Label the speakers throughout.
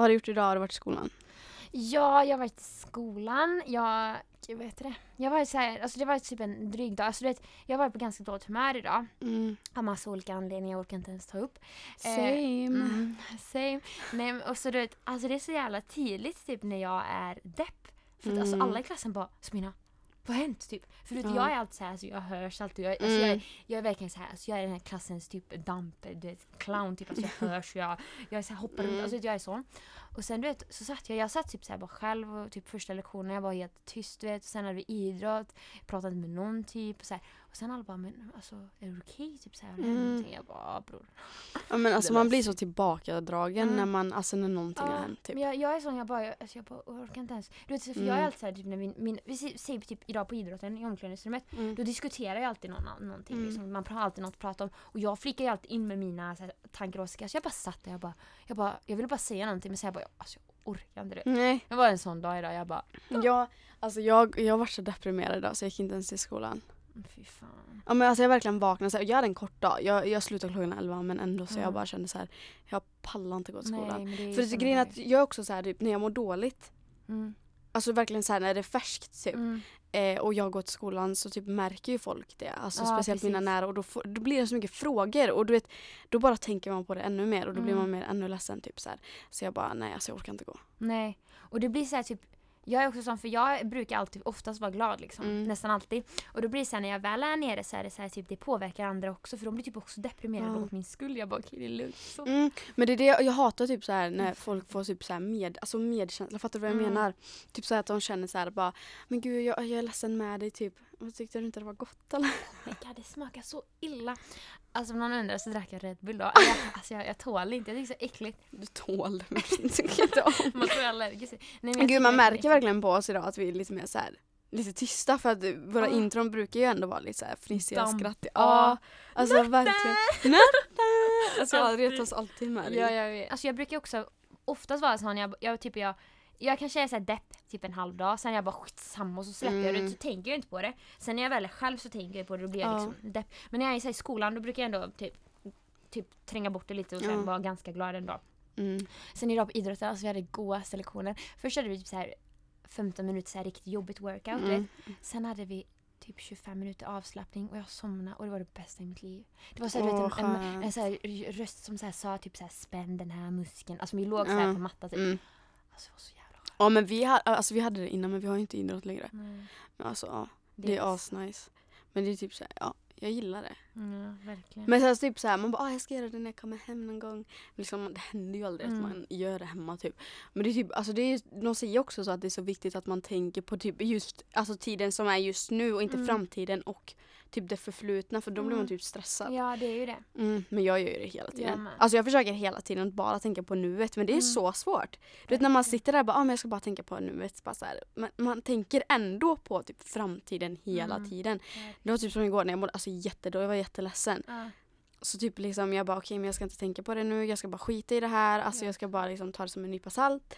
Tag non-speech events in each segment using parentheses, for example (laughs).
Speaker 1: Vad har du gjort idag? Har du varit i skolan?
Speaker 2: Ja, jag har varit i skolan. Jag, jag vet det. Jag var så här, alltså det var typ en dryg dag. Alltså du vet, jag var på ganska dåligt humör idag.
Speaker 1: Mm.
Speaker 2: Av massa olika anledningar, jag orkar inte ens ta upp. Eh,
Speaker 1: Same.
Speaker 2: Mm, same. Nej, och så du vet, alltså det är så jävla tydligt typ när jag är depp. För att alltså
Speaker 1: Mm.
Speaker 2: alla i klassen bara Sabina, vad har hänt typ? För du vet, jag är alltid såhär, alltså, jag hörs alltid. Jag, alltså, jag,
Speaker 1: Mm.
Speaker 2: är, jag är verkligen såhär, alltså, jag är den här klassens typ damp, du vet, clown typ. Alltså jag (laughs) hörs, jag, jag så här, hoppar runt,
Speaker 1: Mm.
Speaker 2: alltså jag är sån. Och sen du vet, så satt jag, jag satt typ såhär bara själv och typ första lektionen, jag var helt tyst du vet. Och sen hade vi idrott, pratade inte med någon typ. Och, så här. Och sen alla bara, men alltså är du okej? Typ såhär,
Speaker 1: Mm.
Speaker 2: någonting? Jag bara, "Ja, bror.
Speaker 1: Ja, men alltså man blir så tillbakadragen
Speaker 2: Mm.
Speaker 1: när man, alltså när någonting har hänt typ.
Speaker 2: Men jag, jag är sån, jag bara, jag, alltså jag bara orkar inte ens. Du vet, för jag är
Speaker 1: Mm.
Speaker 2: alltid såhär, typ när min, min, vi säger typ idag på idrotten i omklädningsrummet,
Speaker 1: Mm.
Speaker 2: då diskuterar jag alltid någon, någonting.
Speaker 1: Mm.
Speaker 2: Liksom. Man har alltid något att prata om. Och jag flikar ju alltid in med mina så här, tankar och åsikter. Så jag bara satt där, jag bara, jag bara, jag ville bara säga någonting men sen jag bara, alltså, jag orkar inte det.
Speaker 1: Nej,
Speaker 2: Det var en sån dag idag, jag bara,
Speaker 1: jag, alltså jag, jag var så deprimerad idag så jag gick inte ens till skolan.
Speaker 2: "Mm, fy fan.
Speaker 1: Ja men alltså jag verkligen vaknade så här, jag hade en kort dag. Jag, jag slutade klockan 11 men ändå så jag
Speaker 2: Mm.
Speaker 1: bara kände så här, jag pallar inte gå till skolan.
Speaker 2: men det
Speaker 1: För det, grejen är att jag är också så här, typ, när jag mår dåligt,
Speaker 2: Mm.
Speaker 1: alltså verkligen så här när det är färskt typ.
Speaker 2: Mm.
Speaker 1: Eh, och jag går till skolan så typ märker ju folk det. Alltså
Speaker 2: Ja,
Speaker 1: speciellt mina
Speaker 2: precis.
Speaker 1: nära och då, får, då blir det så mycket frågor och du vet, då bara tänker man på det ännu mer och då blir
Speaker 2: Mm.
Speaker 1: man mer ännu ledsen typ så här. Så jag bara nej alltså jag orkar inte gå.
Speaker 2: Nej. Och det blir så här typ jag är också sån för jag brukar alltid oftast vara glad liksom.
Speaker 1: Mm.
Speaker 2: Nästan alltid. Och då blir det så här när jag väl är nere så är det så här typ det påverkar andra också för de blir typ också deprimerade
Speaker 1: Ja.
Speaker 2: åt min skull. Jag bara okej det är lugnt. Så.
Speaker 1: Mm, men det är det jag, hatar typ så här när folk får typ så här med, alltså medkänsla, fattar du vad jag
Speaker 2: Mm.
Speaker 1: menar? Typ så här att de känner så här bara, men gud jag, jag är ledsen med dig typ. Och tyckte du inte det var gott eller? (laughs)
Speaker 2: Men God, det smakar så illa. Alltså om någon undrar så drack jag Red Bull då. (laughs) Jag, alltså jag, jag tål inte, jag tycker det är så äckligt.
Speaker 1: Du tål (laughs) men tycker inte om.
Speaker 2: Man tror jag är allergisk. Nej, men
Speaker 1: Gud man märker verkligen på oss idag att vi är lite mer så här lite tysta för att våra
Speaker 2: Ah.
Speaker 1: intron brukar ju ändå vara lite så här fnissiga, skrattiga.
Speaker 2: Ah.
Speaker 1: Ja, alltså verkligen. Nötter! Alltså jag retas alltid med dig.
Speaker 2: Ja, jag vet. Alltså jag brukar också oftast vara sån, jag, jag, typ jag, jag kanske är såhär depp typ en halv dag, sen jag bara skitsamma och så släpper jag
Speaker 1: Mm.
Speaker 2: det så tänker jag inte på det. Sen när jag väl är själv så tänker jag på det och blir jag
Speaker 1: Ja.
Speaker 2: liksom depp. Men när jag är här i skolan då brukar jag ändå typ, typ tränga bort det lite och sen
Speaker 1: Ja.
Speaker 2: vara ganska glad en dag.
Speaker 1: Mm.
Speaker 2: Sen idag på idrotten, alltså vi hade godaste lektioner. Först hade vi typ så här 15 minuter så här riktigt jobbigt workout.
Speaker 1: Mm.
Speaker 2: Sen hade vi typ 25 minuter avslappning och jag somnade och det var det bästa i mitt liv. Det var så här, vet, en, en, en så här röst som så här sa typ så här spänn den här muskeln. Alltså vi låg så här på mattan typ.
Speaker 1: Mm.
Speaker 2: Alltså det var så jävla.
Speaker 1: Ja men vi, ha, alltså, vi hade det innan men vi har inte idrott längre.
Speaker 2: Nej,
Speaker 1: Men alltså ja, det är asnice. Men det är typ så här, ja, jag gillar det.
Speaker 2: Ja, verkligen.
Speaker 1: Men sen så typ så här, man bara ah, jag ska göra det när jag kommer hem någon gång. Liksom, det händer ju aldrig
Speaker 2: Mm.
Speaker 1: att man gör det hemma typ. Men det är typ, alltså det är, de säger också så att det är så viktigt att man tänker på typ just alltså tiden som är just nu och inte
Speaker 2: Mm.
Speaker 1: framtiden och typ det förflutna för då blir man
Speaker 2: Mm.
Speaker 1: typ stressad.
Speaker 2: ja det är ju det.
Speaker 1: Mm, men jag gör ju det hela
Speaker 2: Jag
Speaker 1: tiden.
Speaker 2: med.
Speaker 1: alltså jag försöker hela tiden bara tänka på nuet men det är
Speaker 2: Mm.
Speaker 1: så svårt. Du vet när man sitter där och bara ah, men jag ska bara tänka på nuet. Bara så här. Men man tänker ändå på typ framtiden hela
Speaker 2: Mm.
Speaker 1: tiden. Det var typ som igår när jag mådde alltså, jättedåligt, jag var jätteledsen. Så typ liksom jag bara okej men jag ska inte tänka på det nu, jag ska bara skita i det här, alltså
Speaker 2: Ja.
Speaker 1: jag ska bara liksom ta det som en nypa salt.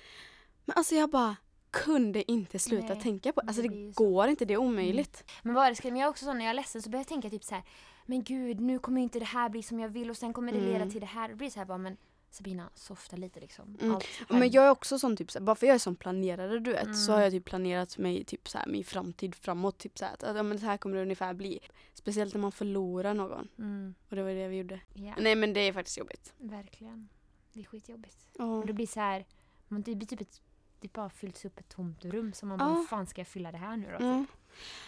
Speaker 1: Men alltså jag bara kunde inte sluta
Speaker 2: Nej,
Speaker 1: tänka på. Alltså
Speaker 2: det
Speaker 1: det,
Speaker 2: ju så.
Speaker 1: går inte, det är omöjligt.
Speaker 2: Men vad är det ska, men jag är också sån när jag är ledsen så börjar jag tänka typ så här. Men gud nu kommer inte det här bli som jag vill och sen kommer det leda
Speaker 1: Mm.
Speaker 2: till det här. Det blir så här bara men Sabina softa lite liksom.
Speaker 1: Mm. Men jag är också sån typ, så bara för jag är sån planerare du vet så
Speaker 2: Mm.
Speaker 1: har jag typ planerat mig typ så här, min framtid framåt. Typ så här, att ja, men det här kommer det ungefär bli. Speciellt när man förlorar någon.
Speaker 2: Mm.
Speaker 1: Och det var det vi gjorde.
Speaker 2: Ja,
Speaker 1: Nej men det är faktiskt jobbigt.
Speaker 2: verkligen. Det är skitjobbigt.
Speaker 1: Ja.
Speaker 2: Och det blir så här, man, det blir typ ett, det bara fyllts upp ett tomt rum som man bara, hur fan ska jag fylla det här nu då? Typ.
Speaker 1: Ja.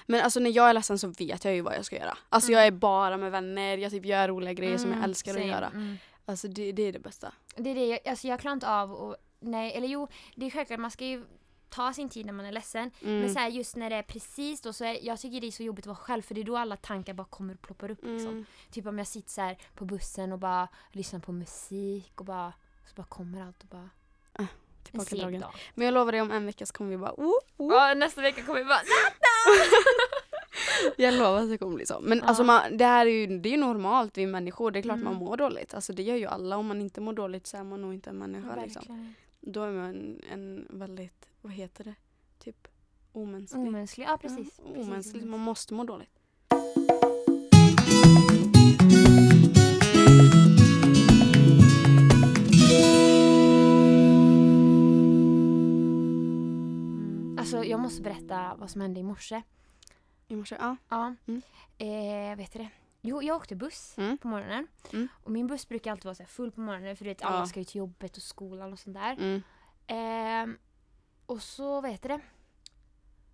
Speaker 1: Men alltså när jag är ledsen så vet jag ju vad jag ska göra. Alltså
Speaker 2: Mm.
Speaker 1: jag är bara med vänner, jag typ gör roliga grejer som jag
Speaker 2: Mm,
Speaker 1: älskar
Speaker 2: same.
Speaker 1: att göra.
Speaker 2: Mm.
Speaker 1: Alltså det, det är det bästa.
Speaker 2: Det är det, jag, alltså jag klarar inte av och, nej, eller jo, det är självklart man ska ju ta sin tid när man är ledsen.
Speaker 1: Mm.
Speaker 2: Men så här, just när det är precis då så är, jag tycker det är så jobbigt att vara själv för det är då alla tankar bara kommer och ploppar upp liksom.
Speaker 1: Mm.
Speaker 2: Typ om jag sitter så här på bussen och bara lyssnar på musik och bara så bara kommer allt och bara en
Speaker 1: Tillbaka
Speaker 2: seg
Speaker 1: dragen.
Speaker 2: dag.
Speaker 1: Men jag lovar dig om en vecka så kommer vi bara oh, oh.
Speaker 2: Ja, nästa vecka kommer vi bara (laughs)
Speaker 1: Jag lovar att det kommer bli så. Men
Speaker 2: Ja.
Speaker 1: alltså man, det här är ju, det är normalt, vi är människor. Det är klart
Speaker 2: Mm.
Speaker 1: man mår dåligt. Alltså det gör ju alla. Om man inte mår dåligt så är man nog inte en människa liksom.
Speaker 2: Verkligen.
Speaker 1: Då är man en, en väldigt, vad heter det? Typ omänsklig.
Speaker 2: Omänsklig, ja precis.
Speaker 1: Ja,
Speaker 2: precis,
Speaker 1: omänsklig. Man måste må dåligt.
Speaker 2: Jag måste berätta vad som hände i morse.
Speaker 1: I morse, ja.
Speaker 2: Ja.
Speaker 1: Mm.
Speaker 2: Eh, vet du det? Jo, jag åkte buss
Speaker 1: Mm.
Speaker 2: på morgonen.
Speaker 1: Mm.
Speaker 2: Och min buss brukar alltid vara så full på morgonen för du vet
Speaker 1: Ja.
Speaker 2: alla ska ju till jobbet och skolan och sånt där.
Speaker 1: Mm.
Speaker 2: Ehm, och så vet du det.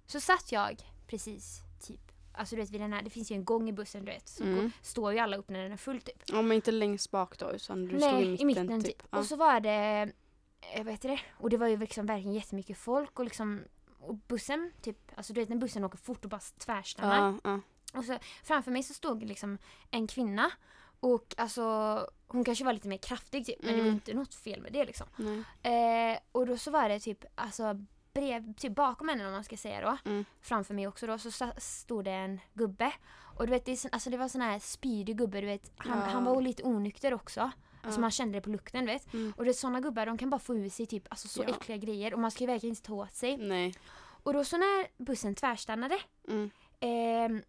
Speaker 2: Så satt jag precis typ, alltså du vet vid den här, det finns ju en gång i bussen du vet. Så
Speaker 1: Mm.
Speaker 2: står ju alla upp när den är full typ.
Speaker 1: Ja men inte längst bak då utan du stod
Speaker 2: Nej,
Speaker 1: i mitten, typ. Ja.
Speaker 2: Och så var det, jag vet det, och det var ju liksom verkligen jättemycket folk och liksom och bussen, typ, alltså du vet när bussen åker fort och bara tvärstannar.
Speaker 1: Ja, ja.
Speaker 2: Och så framför mig så stod liksom en kvinna och alltså hon kanske var lite mer kraftig typ men det var
Speaker 1: Mm.
Speaker 2: inte något fel med det liksom. Eh, och då så var det typ alltså brev, typ bakom henne om man ska säga då.
Speaker 1: Mm.
Speaker 2: Framför mig också då så stod det en gubbe. Och du vet det, alltså det var sån här spydig gubbe du vet. Han,
Speaker 1: Ja.
Speaker 2: han var lite onykter också. Alltså man kände det på lukten vet.
Speaker 1: Mm.
Speaker 2: Och det är såna gubbar de kan bara få ur sig typ alltså så
Speaker 1: Ja.
Speaker 2: äckliga grejer och man ska ju verkligen inte ta åt sig.
Speaker 1: Nej.
Speaker 2: Och då så när bussen tvärstannade
Speaker 1: Mm.
Speaker 2: Ehm,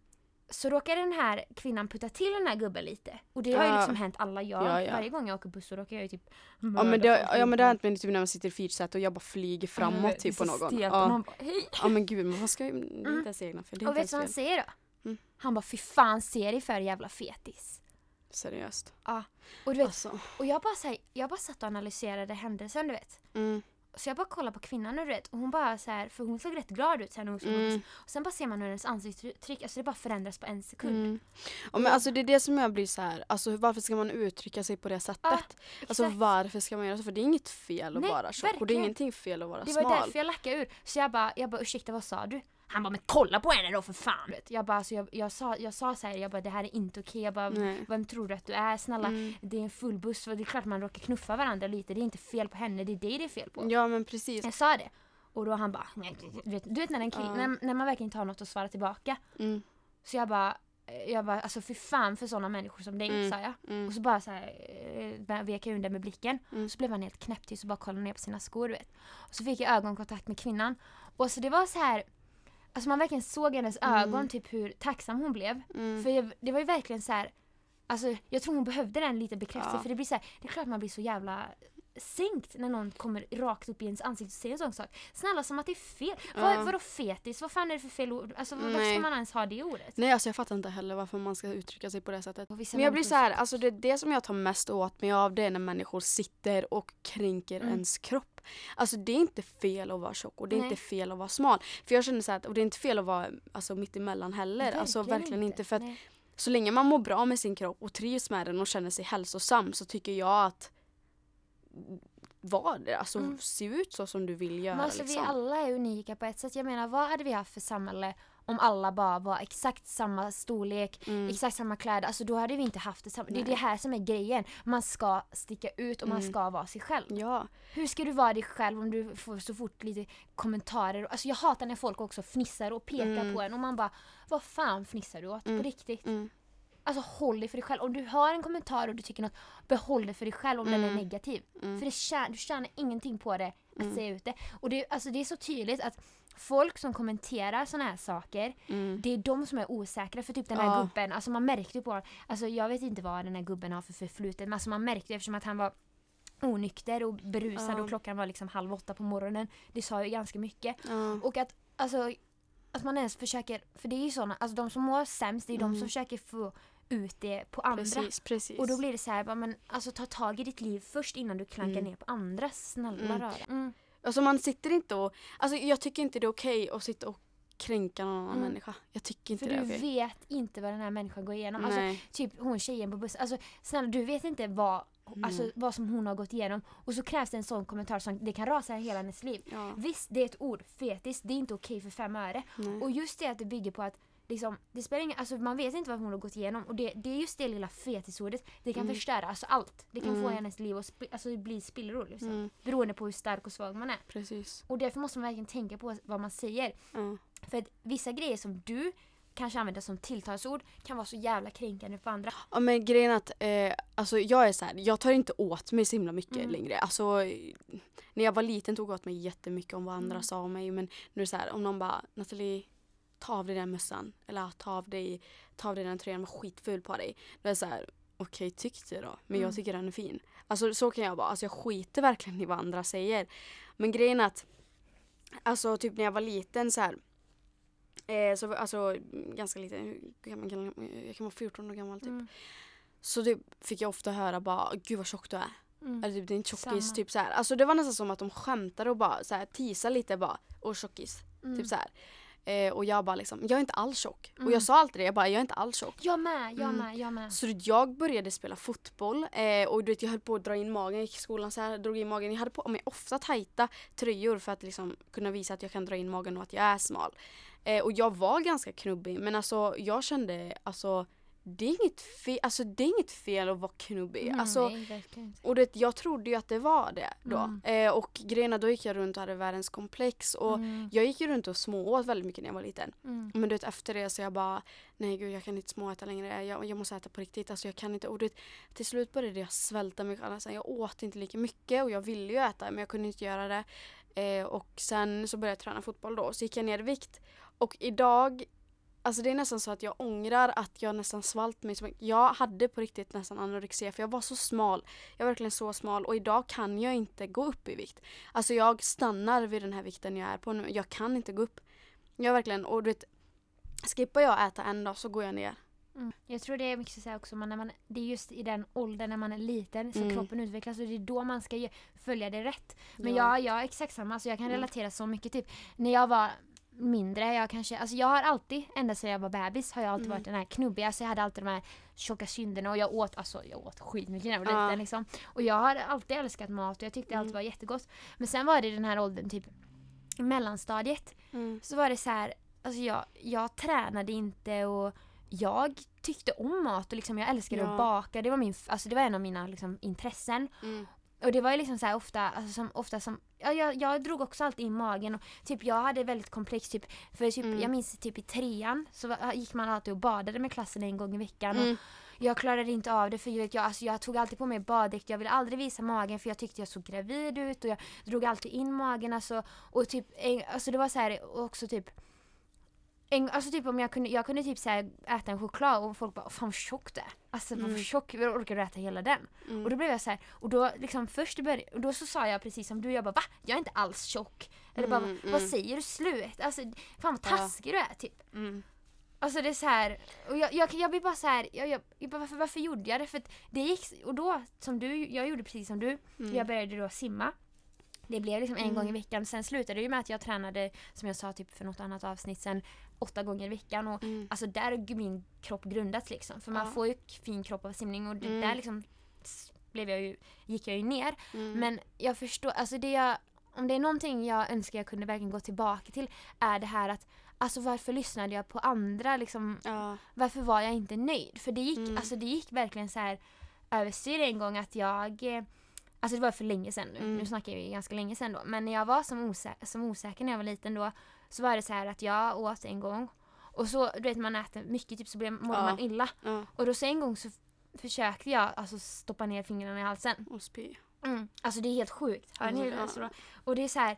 Speaker 2: så råkade den här kvinnan putta till den här gubben lite. Och det har ju
Speaker 1: Ja.
Speaker 2: liksom hänt alla jag.
Speaker 1: Ja, ja.
Speaker 2: Varje gång jag åker buss så råkar jag ju typ
Speaker 1: Ja men, det, ja men det har hänt mig typ när man sitter i fyrsätet och jag bara flyger framåt typ på någon. Ja.
Speaker 2: man bara, hej.
Speaker 1: ja men gud men man ska ju, det är inte
Speaker 2: Mm.
Speaker 1: ens egna fel.
Speaker 2: Och vet du vad han säger då?
Speaker 1: Mm.
Speaker 2: Han bara fy fan se dig för jävla fetis.
Speaker 1: Seriöst.
Speaker 2: Och du vet,
Speaker 1: Alltså.
Speaker 2: och jag bara, så här, jag bara satt och analyserade händelsen du vet.
Speaker 1: Mm.
Speaker 2: Så jag bara kollade på kvinnan och du vet och hon bara så här, för hon såg rätt glad ut sen hon
Speaker 1: Mm.
Speaker 2: och sen bara ser man hur hennes ansiktsuttryck, alltså det bara förändras på en sekund.
Speaker 1: Mm. Ja, men alltså det är det som jag blir så här. alltså varför ska man uttrycka sig på det sättet?
Speaker 2: Ja,
Speaker 1: alltså varför ska man göra så? För det är inget fel att
Speaker 2: Nej,
Speaker 1: vara tjock och det är ingenting fel att vara
Speaker 2: Det var
Speaker 1: smal.
Speaker 2: därför jag lackade ur. Så jag bara, jag bara ursäkta vad sa du? Han bara men kolla på henne då för fan! Jag bara alltså, jag, jag sa, jag sa så här, jag bara det här är inte okej. Jag bara
Speaker 1: Nej.
Speaker 2: vem tror du att du är? Snälla
Speaker 1: Mm.
Speaker 2: det är en full buss och det är klart man råkar knuffa varandra lite. Det är inte fel på henne, det är dig det är fel på.
Speaker 1: Ja men precis.
Speaker 2: Jag sa det. Och då han bara, du vet, du vet när, en kill,
Speaker 1: Ja.
Speaker 2: när, när man verkligen inte har något att svara tillbaka.
Speaker 1: Mm.
Speaker 2: Så jag bara, eh, jag bara alltså för fan för sådana människor som dig
Speaker 1: Mm.
Speaker 2: sa jag.
Speaker 1: Mm.
Speaker 2: Och så bara så här, eh, vek jag under med blicken.
Speaker 1: Mm.
Speaker 2: Så blev han helt knäpptyst och bara kollade ner på sina skor du vet. Och så fick jag ögonkontakt med kvinnan. Och så det var så här, alltså man verkligen såg i hennes
Speaker 1: Mm.
Speaker 2: ögon typ hur tacksam hon blev.
Speaker 1: Mm.
Speaker 2: För jag, det var ju verkligen så här, alltså jag tror hon behövde den lite bekräftelse
Speaker 1: Ja.
Speaker 2: för det blir så här, det är klart man blir så jävla sänkt när någon kommer rakt upp i ens ansikte och säger en sån sak. Snälla som att det är fel. Vad,
Speaker 1: Ja.
Speaker 2: vadå fetis? Vad fan är det för fel ord? Alltså varför
Speaker 1: Nej.
Speaker 2: ska man ens ha det ordet?
Speaker 1: Nej alltså jag fattar inte heller varför man ska uttrycka sig på det sättet. Men jag blir så här, alltså det, det som jag tar mest åt mig av det är när människor sitter och kränker
Speaker 2: Mm.
Speaker 1: ens kropp. Alltså det är inte fel att vara tjock och det är
Speaker 2: Nej.
Speaker 1: inte fel att vara smal. För jag känner så att, och det är inte fel att vara alltså, mittemellan heller. alltså verkligen inte. För att
Speaker 2: Nej.
Speaker 1: så länge man mår bra med sin kropp och trivs med den och känner sig hälsosam så tycker jag att var det, alltså
Speaker 2: Mm.
Speaker 1: se ut så som du vill göra
Speaker 2: Men alltså
Speaker 1: liksom.
Speaker 2: vi alla är unika på ett sätt. Jag menar vad hade vi haft för samhälle om alla bara var exakt samma storlek,
Speaker 1: Mm.
Speaker 2: exakt samma kläder. Alltså då hade vi inte haft det samma. Det är
Speaker 1: Nej.
Speaker 2: det här som är grejen. Man ska sticka ut och man
Speaker 1: Mm.
Speaker 2: ska vara sig själv.
Speaker 1: Ja,
Speaker 2: Hur ska du vara dig själv om du får så fort lite kommentarer? Alltså jag hatar när folk också fnissar och pekar
Speaker 1: Mm.
Speaker 2: på en och man bara Vad fan fnissar du åt?
Speaker 1: Mm.
Speaker 2: På riktigt.
Speaker 1: mm.
Speaker 2: Alltså håll dig för dig själv. Om du har en kommentar och du tycker något, behåll det för dig själv om den är
Speaker 1: Mm.
Speaker 2: negativ.
Speaker 1: Mm.
Speaker 2: För det tjän, du tjänar ingenting på det att
Speaker 1: Mm.
Speaker 2: säga ut det. Och det, alltså det är så tydligt att folk som kommenterar såna här saker,
Speaker 1: Mm.
Speaker 2: det är de som är osäkra. För typ den här
Speaker 1: Ja.
Speaker 2: gubben, alltså man märkte på alltså jag vet inte vad den här gubben har för förflutet, men alltså man märkte eftersom att han var onykter och berusad
Speaker 1: Ja.
Speaker 2: och klockan var liksom halv åtta på morgonen. Det sa ju ganska mycket.
Speaker 1: Ja.
Speaker 2: Och att alltså att man ens försöker, för det är ju såna, alltså de som mår sämst, det är de
Speaker 1: Mm.
Speaker 2: som försöker få ut det på andra.
Speaker 1: Precis, precis.
Speaker 2: Och då blir det så här, bara, men alltså ta tag i ditt liv först innan du klankar
Speaker 1: Mm.
Speaker 2: ner på andra. Snälla
Speaker 1: Mm.
Speaker 2: rara. Mm.
Speaker 1: Alltså man sitter inte och, alltså jag tycker inte det är okej att sitta och kränka någon annan
Speaker 2: Mm.
Speaker 1: människa. Jag tycker inte
Speaker 2: För
Speaker 1: det är
Speaker 2: du
Speaker 1: okej.
Speaker 2: vet inte vad den här människan går igenom. Alltså,
Speaker 1: Nej.
Speaker 2: typ hon tjejen på bussen. Alltså snälla du vet inte vad, alltså,
Speaker 1: Mm.
Speaker 2: vad som hon har gått igenom. Och så krävs det en sån kommentar som det kan rasa hela hennes liv.
Speaker 1: Ja.
Speaker 2: Visst det är ett ord, fetis, det är inte okej för fem öre.
Speaker 1: Nej.
Speaker 2: Och just det att det bygger på att liksom, det spelar ingen, alltså man vet inte vad hon har gått igenom och det, det är just det lilla fetisordet, det kan
Speaker 1: Mm.
Speaker 2: förstöra alltså allt. Det kan få
Speaker 1: Mm.
Speaker 2: hennes liv att sp- alltså, bli spillror liksom.
Speaker 1: Mm.
Speaker 2: Beroende på hur stark och svag man är.
Speaker 1: Precis.
Speaker 2: Och därför måste man verkligen tänka på vad man säger. För att vissa grejer som du kanske använder som tilltalsord kan vara så jävla kränkande för andra.
Speaker 1: Ja men grejen är att, eh, alltså jag är så här, jag tar inte åt mig så himla mycket
Speaker 2: Mm.
Speaker 1: längre. Alltså när jag var liten tog jag åt mig jättemycket om vad andra
Speaker 2: Mm.
Speaker 1: sa om mig men nu är det så här, om någon bara Nathalie ta av dig den mössan eller ta av dig, ta av dig den tröjan, var skitful på dig. Då är det så här, okej tyck det då, men
Speaker 2: Mm.
Speaker 1: jag tycker den är fin. Alltså så kan jag vara, alltså jag skiter verkligen i vad andra säger. Men grejen är att Alltså typ när jag var liten så här. Eh, så, alltså ganska liten, gammal kan jag, kan vara 14 år gammal typ.
Speaker 2: Mm.
Speaker 1: Så typ fick jag ofta höra bara gud vad tjock du är.
Speaker 2: Mm.
Speaker 1: Eller typ din tjockis
Speaker 2: Samma.
Speaker 1: typ så här. Alltså det var nästan som att de skämtade och bara så här teasade lite bara. Och tjockis.
Speaker 2: Mm.
Speaker 1: Typ så här. Eh, och jag bara liksom, jag är inte alls tjock. Och
Speaker 2: Mm.
Speaker 1: jag sa alltid det, jag bara jag är inte alls tjock.
Speaker 2: Jag med, jag
Speaker 1: Mm.
Speaker 2: med, jag med.
Speaker 1: Så jag började spela fotboll eh, och du vet, jag höll på att dra in magen, jag gick i skolan så här, drog in magen. Jag hade på mig ofta tajta tröjor för att liksom kunna visa att jag kan dra in magen och att jag är smal. Eh, och jag var ganska knubbig men alltså jag kände alltså det är inget fel, alltså, det är inget fel att vara knubbig.
Speaker 2: Mm,
Speaker 1: alltså,
Speaker 2: nej,
Speaker 1: och det, jag trodde ju att det var det då.
Speaker 2: Mm.
Speaker 1: Eh, och grejerna då gick jag runt och hade världens komplex och
Speaker 2: Mm,
Speaker 1: jag gick ju runt och smååt väldigt mycket när jag var liten.
Speaker 2: mm.
Speaker 1: Men du vet efter det så jag bara nej gud jag kan inte småäta längre. Jag, jag måste äta på riktigt. Alltså jag kan inte. Och du vet, till slut började jag svälta själv. Alltså, jag åt inte lika mycket och jag ville ju äta men jag kunde inte göra det. Eh, och sen så började jag träna fotboll då. Så gick jag ner i vikt. Och idag Alltså det är nästan så att jag ångrar att jag nästan svalt mig. Jag hade på riktigt nästan anorexia för jag var så smal. Jag var verkligen så smal och idag kan jag inte gå upp i vikt. Alltså jag stannar vid den här vikten jag är på nu. Jag kan inte gå upp. Jag verkligen, och du vet, skippar jag äta en dag så går jag ner.
Speaker 2: Mm. Jag tror det är mycket så här också, man, när man, det är just i den åldern när man är liten som
Speaker 1: Mm.
Speaker 2: kroppen utvecklas och det är då man ska följa det rätt. Men
Speaker 1: Ja.
Speaker 2: jag, jag är exakt samma, så jag kan
Speaker 1: Mm.
Speaker 2: relatera så mycket. Typ, när jag var mindre, jag kanske, alltså jag har alltid, ända sedan jag var bebis, har jag alltid
Speaker 1: Mm.
Speaker 2: varit den här knubbiga, alltså jag hade alltid de här tjocka kinderna och jag åt, alltså jag åt skitmycket när jag var
Speaker 1: Ja.
Speaker 2: liten liksom. Och jag har alltid älskat mat och jag tyckte allt
Speaker 1: Mm.
Speaker 2: var jättegott. Men sen var det den här åldern, typ mellanstadiet,
Speaker 1: Mm.
Speaker 2: så var det så här, alltså jag, jag tränade inte och jag tyckte om mat och liksom jag älskade
Speaker 1: Ja.
Speaker 2: att baka. Det var, min, alltså det var en av mina liksom, intressen.
Speaker 1: Mm.
Speaker 2: Och det var ju liksom så här ofta, alltså som, ofta som, ja, jag, jag drog också alltid in magen och typ jag hade väldigt komplex typ, för typ,
Speaker 1: Mm.
Speaker 2: jag minns typ i trean så var, gick man alltid och badade med klassen en gång i veckan
Speaker 1: Mm.
Speaker 2: och jag klarade inte av det för jag, alltså, jag tog alltid på mig baddräkt, jag ville aldrig visa magen för jag tyckte jag såg gravid ut och jag drog alltid in magen alltså, och typ, en, alltså det var så här också typ en, alltså typ om jag kunde, jag kunde typ så här äta en choklad och folk bara fan vad tjock du är. Alltså vad
Speaker 1: Mm.
Speaker 2: tjock, hur orkar du äta hela den?
Speaker 1: Mm.
Speaker 2: Och då blev jag så här, och då liksom först i början, och då så sa jag precis som du, jag bara va? Jag är inte alls tjock. Eller bara,
Speaker 1: Mm,
Speaker 2: vad
Speaker 1: mm.
Speaker 2: säger du? Slut. Alltså fan vad
Speaker 1: Ja.
Speaker 2: taskig du är typ.
Speaker 1: Mm.
Speaker 2: Alltså det är så här, och jag, jag, jag blir bara så här, jag, jag, jag bara, varför, varför gjorde jag det? För det gick, och då som du, jag gjorde precis som du,
Speaker 1: Mm.
Speaker 2: jag började då simma. Det blev liksom en
Speaker 1: Mm.
Speaker 2: gång i veckan. Sen slutade det ju med att jag tränade, som jag sa typ för något annat avsnitt sen, åtta gånger i veckan. Och
Speaker 1: Mm.
Speaker 2: Alltså där har min kropp grundats liksom. För man
Speaker 1: Ja.
Speaker 2: får ju fin kropp av simning och
Speaker 1: Mm.
Speaker 2: där liksom blev jag ju, gick jag ju ner.
Speaker 1: Mm.
Speaker 2: Men jag förstår, alltså det jag, om det är någonting jag önskar jag kunde verkligen gå tillbaka till är det här att Alltså varför lyssnade jag på andra liksom?
Speaker 1: Ja.
Speaker 2: Varför var jag inte nöjd? För det gick,
Speaker 1: Mm.
Speaker 2: alltså det gick verkligen så här överstyr en gång att jag eh, Alltså det var för länge sedan nu,
Speaker 1: Mm.
Speaker 2: nu snackar vi ganska länge sedan då. Men när jag var som, osä- som osäker när jag var liten då så var det så här att jag åt en gång och så, du vet man äter mycket typ så blir, mådde
Speaker 1: Ja.
Speaker 2: man illa.
Speaker 1: ja.
Speaker 2: Och då så en gång så försökte jag alltså stoppa ner fingrarna i halsen.
Speaker 1: Och spy.
Speaker 2: Mm. Alltså det är helt sjukt. Hör ni
Speaker 1: Mm,
Speaker 2: hur det
Speaker 1: ja.
Speaker 2: är? Så- Och det är så här.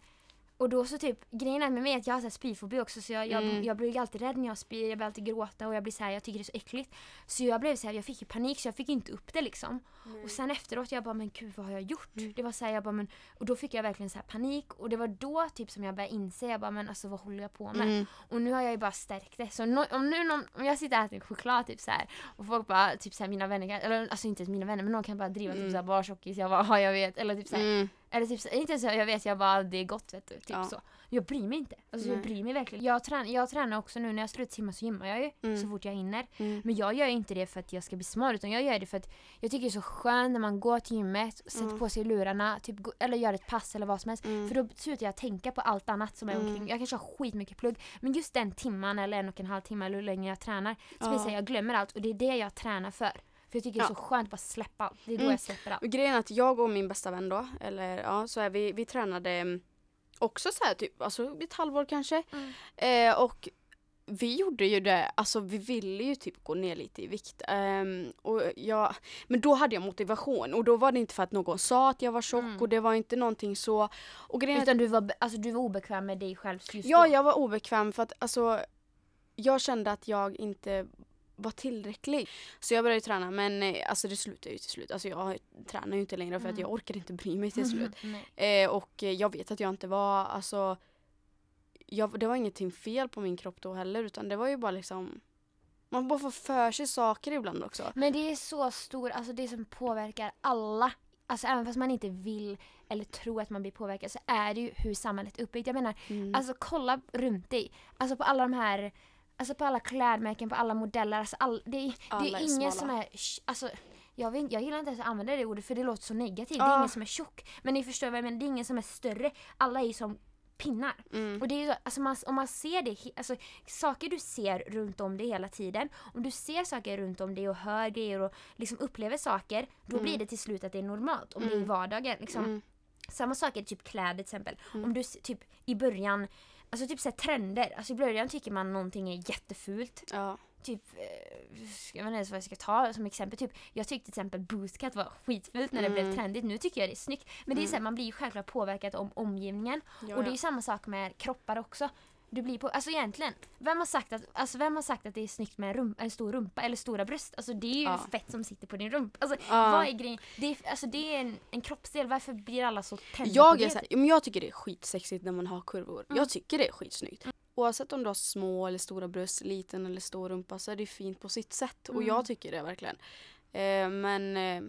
Speaker 2: Och då så typ, grejen är med mig att jag har så här spyfobi också så jag, jag,
Speaker 1: Mm.
Speaker 2: jag blir alltid rädd när jag spyr, jag blir alltid gråta och jag blir så här, jag tycker det är så äckligt. Så jag blev så här, jag fick ju panik så jag fick inte upp det liksom. Och sen efteråt jag bara men gud vad har jag gjort?
Speaker 1: Mm.
Speaker 2: Det var så här, jag bara men och då fick jag verkligen så här panik och det var då typ som jag började inse, jag bara men alltså vad håller jag på med?
Speaker 1: Mm.
Speaker 2: Och nu har jag ju bara stärkt det. Så nå- om nu någon, om jag sitter och äter choklad typ så här och folk bara, typ så här mina vänner eller alltså inte mina vänner men någon kan bara driva typ
Speaker 1: Mm.
Speaker 2: så här bara tjockis, jag bara ja jag vet. Eller typ så
Speaker 1: Mm.
Speaker 2: Eller typ så, inte så jag vet, jag bara det är gott vet du. Typ
Speaker 1: Ja.
Speaker 2: så. Jag bryr mig inte. Alltså jag bryr mig verkligen. Jag, trän, jag tränar också nu när jag slutar simma så gymmar jag ju
Speaker 1: Mm.
Speaker 2: så fort jag hinner.
Speaker 1: Mm.
Speaker 2: Men jag gör inte det för att jag ska bli smal utan jag gör det för att jag tycker det är så skönt när man går till gymmet, sätter
Speaker 1: Mm.
Speaker 2: på sig lurarna, typ, eller gör ett pass eller vad som helst.
Speaker 1: Mm.
Speaker 2: För då slutar jag tänka på allt annat som är
Speaker 1: Mm.
Speaker 2: omkring. Jag kanske har skitmycket plugg men just den timman eller en och en halv timme eller hur länge jag tränar så
Speaker 1: Ja.
Speaker 2: jag glömmer allt och det är det jag tränar för. För jag tycker det är så skönt att bara släppa allt. Det är då
Speaker 1: Mm.
Speaker 2: jag släpper allt.
Speaker 1: Och grejen är att jag och min bästa vän då, eller ja, så är vi, vi tränade mm, också så här typ, alltså ett halvår kanske.
Speaker 2: Mm.
Speaker 1: Eh, och vi gjorde ju det, alltså vi ville ju typ gå ner lite i vikt. Ehm, och jag, men då hade jag motivation och då var det inte för att någon sa att jag var tjock
Speaker 2: Mm.
Speaker 1: och det var inte någonting så. Och grejen är att
Speaker 2: Utan du var, alltså, du var obekväm med dig själv just
Speaker 1: Ja,
Speaker 2: då.
Speaker 1: jag var obekväm för att alltså jag kände att jag inte var tillräcklig. Så jag började träna men eh, alltså det slutade ju till slut. Alltså jag tränar ju inte längre för att
Speaker 2: Mm.
Speaker 1: jag orkar inte bry mig till slut. (laughs) Eh, och jag vet att jag inte var alltså jag, det var ingenting fel på min kropp då heller utan det var ju bara liksom man bara får för sig saker ibland också.
Speaker 2: Men det är så stor, alltså det som påverkar alla. Alltså även fast man inte vill eller tror att man blir påverkad så är det ju hur samhället är uppbyggt. Jag menar,
Speaker 1: Mm.
Speaker 2: alltså kolla runt dig. Alltså på alla de här, alltså på alla klädmärken, på alla modeller. Alltså all, det, är- det
Speaker 1: Alla
Speaker 2: är
Speaker 1: är
Speaker 2: ingen som är, alltså jag, vet, jag gillar inte ens att använda det ordet för det låter så negativt. Det
Speaker 1: Ja.
Speaker 2: är ingen som är tjock. Men ni förstår vad jag menar, det är ingen som är större. Alla är som pinnar.
Speaker 1: Mm.
Speaker 2: Och det är ju så, alltså man, om man ser det, alltså saker du ser runt om dig hela tiden. Om du ser saker runt om dig och hör grejer och liksom upplever saker. Då blir det till slut att det är normalt. Om det är i
Speaker 1: Mm.
Speaker 2: vardagen. Liksom.
Speaker 1: Mm.
Speaker 2: Samma sak är typ kläder till exempel.
Speaker 1: Mm.
Speaker 2: Om du typ i början, alltså typ så här trender. Alltså i början tycker man någonting är jättefult.
Speaker 1: Ja.
Speaker 2: Typ, eh, jag vet inte ens vad jag ska ta som exempel. Typ, jag tyckte till exempel boostcut var skitfult när det blev
Speaker 1: Mm.
Speaker 2: trendigt. Nu tycker jag det är snyggt. Men det är
Speaker 1: Mm.
Speaker 2: så här, man blir ju självklart påverkad om omgivningen.
Speaker 1: Ja,
Speaker 2: och det är ju samma sak med kroppar också. Du blir på, alltså egentligen, vem har sagt att, alltså vem har sagt att det är snyggt med en, rump, en stor rumpa eller stora bröst? Alltså det är ju
Speaker 1: Ja.
Speaker 2: fett som sitter på din rumpa. Alltså
Speaker 1: Ja.
Speaker 2: vad är grejen? Det är, alltså, det är en, en kroppsdel, varför blir alla så tända på
Speaker 1: Jag
Speaker 2: det?
Speaker 1: är så här, men jag tycker det är skitsexigt när man har kurvor.
Speaker 2: Mm.
Speaker 1: Jag tycker det är skitsnyggt. Oavsett om du har små eller stora bröst, liten eller stor rumpa så är det fint på sitt sätt. Och
Speaker 2: Mm.
Speaker 1: jag tycker det verkligen. Eh, men eh,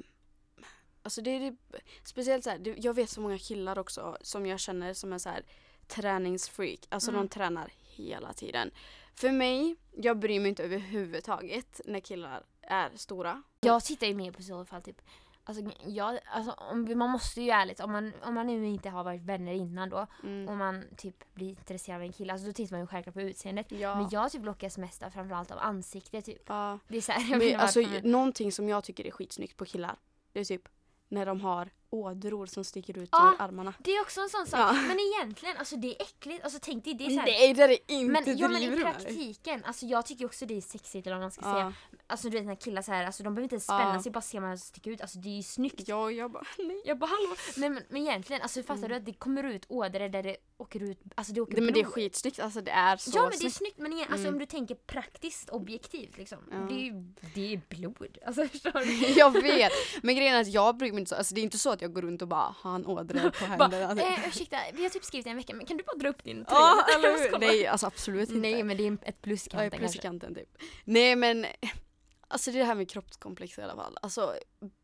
Speaker 1: alltså det är det, speciellt så här, det, jag vet så många killar också som jag känner som är så här träningsfreak. Alltså
Speaker 2: Mm.
Speaker 1: de tränar hela tiden. För mig, jag bryr mig inte överhuvudtaget när killar är stora.
Speaker 2: Jag tittar ju mer på så fall typ Alltså, jag, alltså om, man måste ju ärligt, om man, om man nu inte har varit vänner innan då
Speaker 1: Mm.
Speaker 2: och man typ blir intresserad av en kille, alltså då tittar man ju självklart på utseendet.
Speaker 1: Ja.
Speaker 2: Men jag typ lockas mest av framförallt av ansiktet typ.
Speaker 1: ja.
Speaker 2: Det är så här, jag
Speaker 1: Men, alltså,
Speaker 2: varför,
Speaker 1: någonting som jag tycker är skitsnyggt på killar, det är typ när de har ådror som sticker ut
Speaker 2: Ja.
Speaker 1: ur armarna.
Speaker 2: Det är också en sån sak.
Speaker 1: Ja.
Speaker 2: Men egentligen, alltså det är äckligt. Alltså tänk dig, det är så här,
Speaker 1: Nej det är det inte
Speaker 2: men, ja, men i praktiken, alltså jag tycker också det är sexigt eller vad man ska
Speaker 1: Ja.
Speaker 2: säga. Alltså du vet när killar så här, alltså de behöver inte spänna
Speaker 1: Ja.
Speaker 2: sig, bara se man sticker ut. Alltså det är ju snyggt.
Speaker 1: Ja, jag bara nej.
Speaker 2: Jag bara hallå. Nej men, men egentligen, alltså fattar
Speaker 1: Mm.
Speaker 2: du att det kommer ut ådror där det åker ut, alltså det åker
Speaker 1: Det, men det är
Speaker 2: blod.
Speaker 1: skitsnyggt, alltså det är så
Speaker 2: Ja men det är
Speaker 1: snyggt.
Speaker 2: men igen, alltså
Speaker 1: Mm.
Speaker 2: om du tänker praktiskt objektivt liksom. Det, är, det är blod. Alltså förstår du?
Speaker 1: jag vet. Men grejen är att jag bryr mig inte så, alltså det är inte så att jag går runt och bara har en ådror (laughs) på händerna.
Speaker 2: Bara, eh, ursäkta, vi har typ skrivit en vecka men kan du bara dra upp din tröja? (laughs)
Speaker 1: Ja,
Speaker 2: lite?
Speaker 1: eller
Speaker 2: Jag
Speaker 1: Nej, alltså absolut inte.
Speaker 2: Nej men det är ett plus i
Speaker 1: Ja,
Speaker 2: kanten
Speaker 1: plus i kanten typ. Nej men, (laughs) alltså det är det här med kroppskomplex i alla fall. Alltså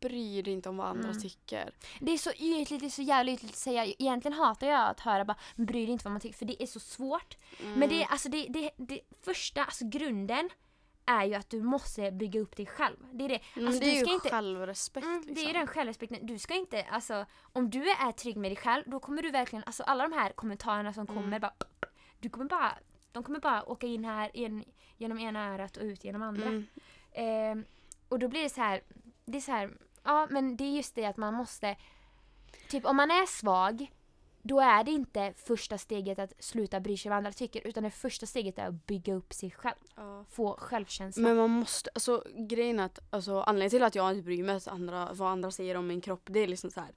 Speaker 1: bry dig inte om vad andra
Speaker 2: Mm.
Speaker 1: tycker.
Speaker 2: Det är så ytligt, det är så jävla ytligt att säga. Egentligen hatar jag att höra bara bry dig inte vad man tycker för det är så svårt. Men det är alltså det, det, det första, alltså grunden är ju att du måste bygga upp dig själv. Det är det.
Speaker 1: Men
Speaker 2: Alltså,
Speaker 1: det är
Speaker 2: du
Speaker 1: ju
Speaker 2: ska inte,
Speaker 1: självrespekt
Speaker 2: mm,
Speaker 1: liksom.
Speaker 2: Det är den självrespekten. Du ska inte, alltså om du är trygg med dig själv då kommer du verkligen, alltså alla de här kommentarerna som
Speaker 1: Mm.
Speaker 2: kommer bara, du kommer bara, de kommer bara åka in här in, genom ena örat och ut genom andra.
Speaker 1: Mm.
Speaker 2: Ehm, och då blir det så här, det är så här, ja men det är just det att man måste, typ om man är svag, då är det inte första steget att sluta bry sig vad andra tycker, utan det första steget är att bygga upp sig själv.
Speaker 1: Ja.
Speaker 2: Få självkänsla.
Speaker 1: Men man måste, alltså grejen är att, alltså anledningen till att jag inte bryr mig andra, vad andra säger om min kropp, det är liksom så här.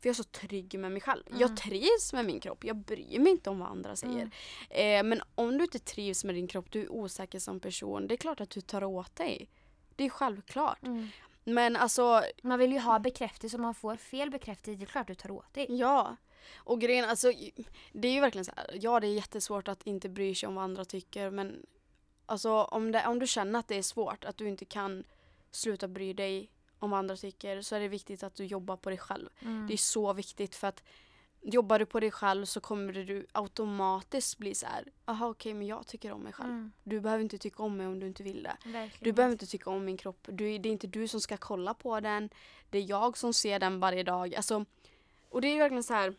Speaker 1: För jag är så trygg med mig själv. Jag
Speaker 2: Mm.
Speaker 1: trivs med min kropp, jag bryr mig inte om vad andra säger.
Speaker 2: Mm.
Speaker 1: Eh, men om du inte trivs med din kropp, du är osäker som person, det är klart att du tar åt dig. Det är självklart.
Speaker 2: Mm.
Speaker 1: Men alltså,
Speaker 2: Man vill ju ha bekräftelse, om man får fel bekräftelse, det är klart du tar åt dig.
Speaker 1: ja. Och grejen, alltså det är ju verkligen så här. ja det är jättesvårt att inte bry sig om vad andra tycker men alltså om, det, om du känner att det är svårt, att du inte kan sluta bry dig om vad andra tycker så är det viktigt att du jobbar på dig själv.
Speaker 2: Mm.
Speaker 1: Det är så viktigt för att jobbar du på dig själv så kommer du automatiskt bli så här, aha okej men jag tycker om mig själv.
Speaker 2: Mm,
Speaker 1: Du behöver inte tycka om mig om du inte vill det.
Speaker 2: verkligen.
Speaker 1: Du behöver inte tycka om min kropp. Du, det är inte du som ska kolla på den. Det är jag som ser den varje dag. Alltså, och det är verkligen så här.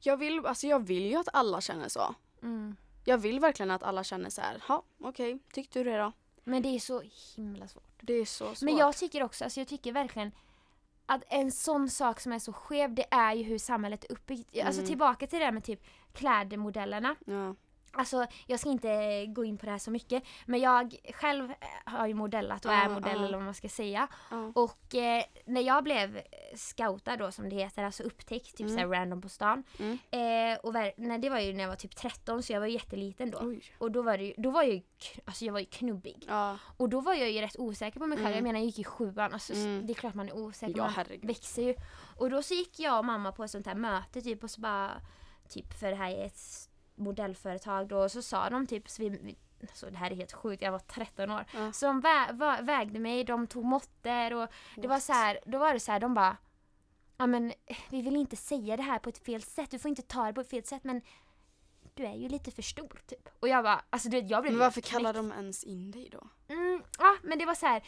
Speaker 1: Jag vill, alltså jag vill ju att alla känner så.
Speaker 2: Mm.
Speaker 1: Jag vill verkligen att alla känner så här. Ja, okej, tyckte du det då?
Speaker 2: Men det är så himla svårt.
Speaker 1: Det är så svårt.
Speaker 2: Men jag tycker också, alltså jag tycker verkligen att en sån sak som är så skev, det är ju hur samhället är uppbyggt. Alltså
Speaker 1: Mm.
Speaker 2: tillbaka till det där med typ klädmodellerna.
Speaker 1: Ja.
Speaker 2: Alltså jag ska inte gå in på det här så mycket, men jag själv har ju modellat och är
Speaker 1: Ja,
Speaker 2: modell
Speaker 1: ja.
Speaker 2: eller vad man ska säga.
Speaker 1: Ja.
Speaker 2: Och eh, när jag blev scoutad då som det heter, alltså upptäckt, typ
Speaker 1: Mm.
Speaker 2: såhär random på stan.
Speaker 1: Mm.
Speaker 2: Eh, och nej, det var ju när jag var typ 13 så jag var jätteliten då.
Speaker 1: Oj.
Speaker 2: Och då var det ju, då var jag ju, alltså jag var ju knubbig.
Speaker 1: Ja.
Speaker 2: Och då var jag ju rätt osäker på mig själv.
Speaker 1: Mm.
Speaker 2: Jag menar jag gick i sjuan, alltså,
Speaker 1: Mm.
Speaker 2: det är klart man är osäker.
Speaker 1: ja,
Speaker 2: man
Speaker 1: herregud.
Speaker 2: växer ju. Och då så gick jag och mamma på ett sånt här möte typ och så bara, typ för det här är ett modellföretag då och så sa de typ, så vi, alltså det här är helt sjukt, jag var 13 år.
Speaker 1: Ja.
Speaker 2: Så de vä vägde mig, de tog måtter och det var så här, då var det så här, de bara Ja men vi vill inte säga det här på ett fel sätt, du får inte ta det på ett fel sätt men du är ju lite för stor typ. Och jag bara, alltså du vet jag blev
Speaker 1: Men varför kallar de ens in dig då?
Speaker 2: Mm, ja men det var så här,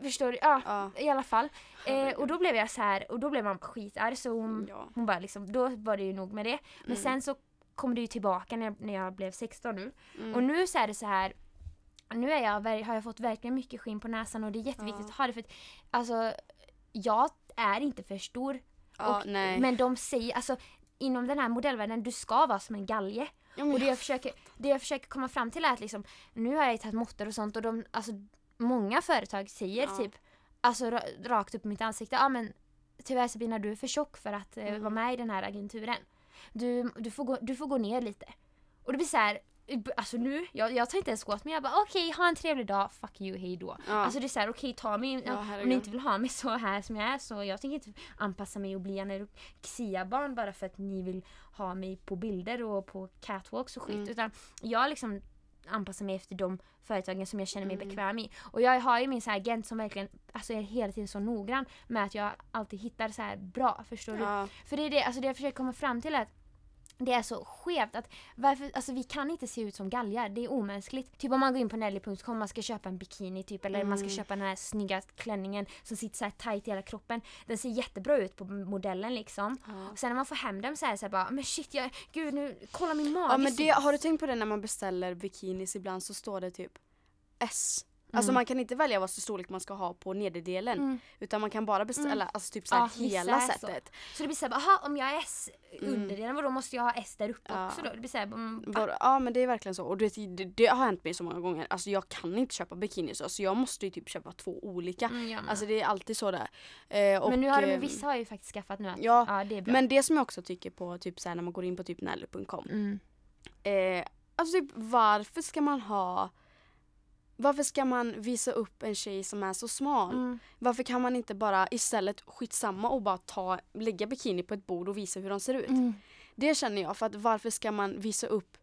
Speaker 2: förstår du? Ja,
Speaker 1: Ja.
Speaker 2: i alla fall. Eh, och då blev jag så här och då blev man skitarg så hon,
Speaker 1: Ja.
Speaker 2: hon bara liksom, då var det ju nog med det. Men
Speaker 1: Mm.
Speaker 2: sen så kom det ju tillbaka när jag, när jag blev 16 nu.
Speaker 1: Mm.
Speaker 2: Och nu så är det så här nu är jag, har jag fått verkligen mycket skinn på näsan och det är jätteviktigt
Speaker 1: Ja.
Speaker 2: att ha det för att alltså jag är inte för stor.
Speaker 1: ja,
Speaker 2: och. Men de säger, alltså inom den här modellvärlden, du ska vara som en galge.
Speaker 1: ja,
Speaker 2: Och det jag, försöker, det jag försöker komma fram till är att liksom, nu har jag tagit måttor och sånt och de, alltså många företag säger
Speaker 1: Ja.
Speaker 2: typ, alltså ra- rakt upp i mitt ansikte, ja men tyvärr Sabina du är för tjock för att eh,
Speaker 1: Mm.
Speaker 2: vara med i den här agenturen. Du, du, får gå, du får gå ner lite. Och det blir så här, alltså nu, jag, jag tar inte ens åt mig, jag bara okej ha en trevlig dag, fuck you, hej då.
Speaker 1: ja.
Speaker 2: Alltså det är såhär, okej ta mig,
Speaker 1: Ja,
Speaker 2: om ni inte vill ha mig så här som jag är så jag tänker inte anpassa mig och bli anorexia-barn bara för att ni vill ha mig på bilder och på catwalks och skit.
Speaker 1: Mm.
Speaker 2: Utan jag liksom anpassar mig efter de företagen som jag känner mig
Speaker 1: Mm.
Speaker 2: bekväm i. Och jag har ju min så agent som verkligen alltså är hela tiden så noggrann med att jag alltid hittar så här bra, förstår du?
Speaker 1: ja.
Speaker 2: För det är det, alltså det jag försöker komma fram till att det är så skevt att varför, alltså vi kan inte se ut som galgar, det är omänskligt. Typ om man går in på Nelly.com man ska köpa en bikini typ eller man ska
Speaker 1: Mm.
Speaker 2: köpa den här snygga klänningen som sitter så här tight i hela kroppen. Den ser jättebra ut på modellen liksom.
Speaker 1: Ja.
Speaker 2: Och sen när man får hem den så är så här bara men shit jag, gud nu, kolla min mage
Speaker 1: Ja men det,
Speaker 2: syns."
Speaker 1: har du tänkt på det när man beställer bikinis ibland så står det typ S. Alltså
Speaker 2: Mm.
Speaker 1: man kan inte välja vad för storlek man ska ha på nederdelen.
Speaker 2: Mm.
Speaker 1: Utan man kan bara beställa
Speaker 2: Mm.
Speaker 1: alltså typ såhär
Speaker 2: Ja,
Speaker 1: hela
Speaker 2: så.
Speaker 1: sättet.
Speaker 2: Så det blir såhär, aha om jag är S underdelen, då måste jag ha S där uppe
Speaker 1: Ja.
Speaker 2: också då? Det blir såhär?
Speaker 1: Bara, ja men det är verkligen så. Och du vet, det, det har hänt mig så många gånger. Alltså jag kan inte köpa bikinis. Alltså jag måste ju typ köpa två olika.
Speaker 2: Mm.
Speaker 1: Alltså det är alltid så där. Eh, och,
Speaker 2: men nu har de,
Speaker 1: eh,
Speaker 2: vissa har ju faktiskt skaffat nu att,
Speaker 1: ja,
Speaker 2: ja det är bra.
Speaker 1: Men det som jag också tycker på typ såhär när man går in på typ Nelly.com.
Speaker 2: mm.
Speaker 1: Eh, alltså typ varför ska man ha varför ska man visa upp en tjej som är så smal?
Speaker 2: Mm.
Speaker 1: Varför kan man inte bara istället skitsamma och bara ta, lägga bikini på ett bord och visa hur de ser ut?
Speaker 2: Mm.
Speaker 1: Det känner jag för att varför ska man visa upp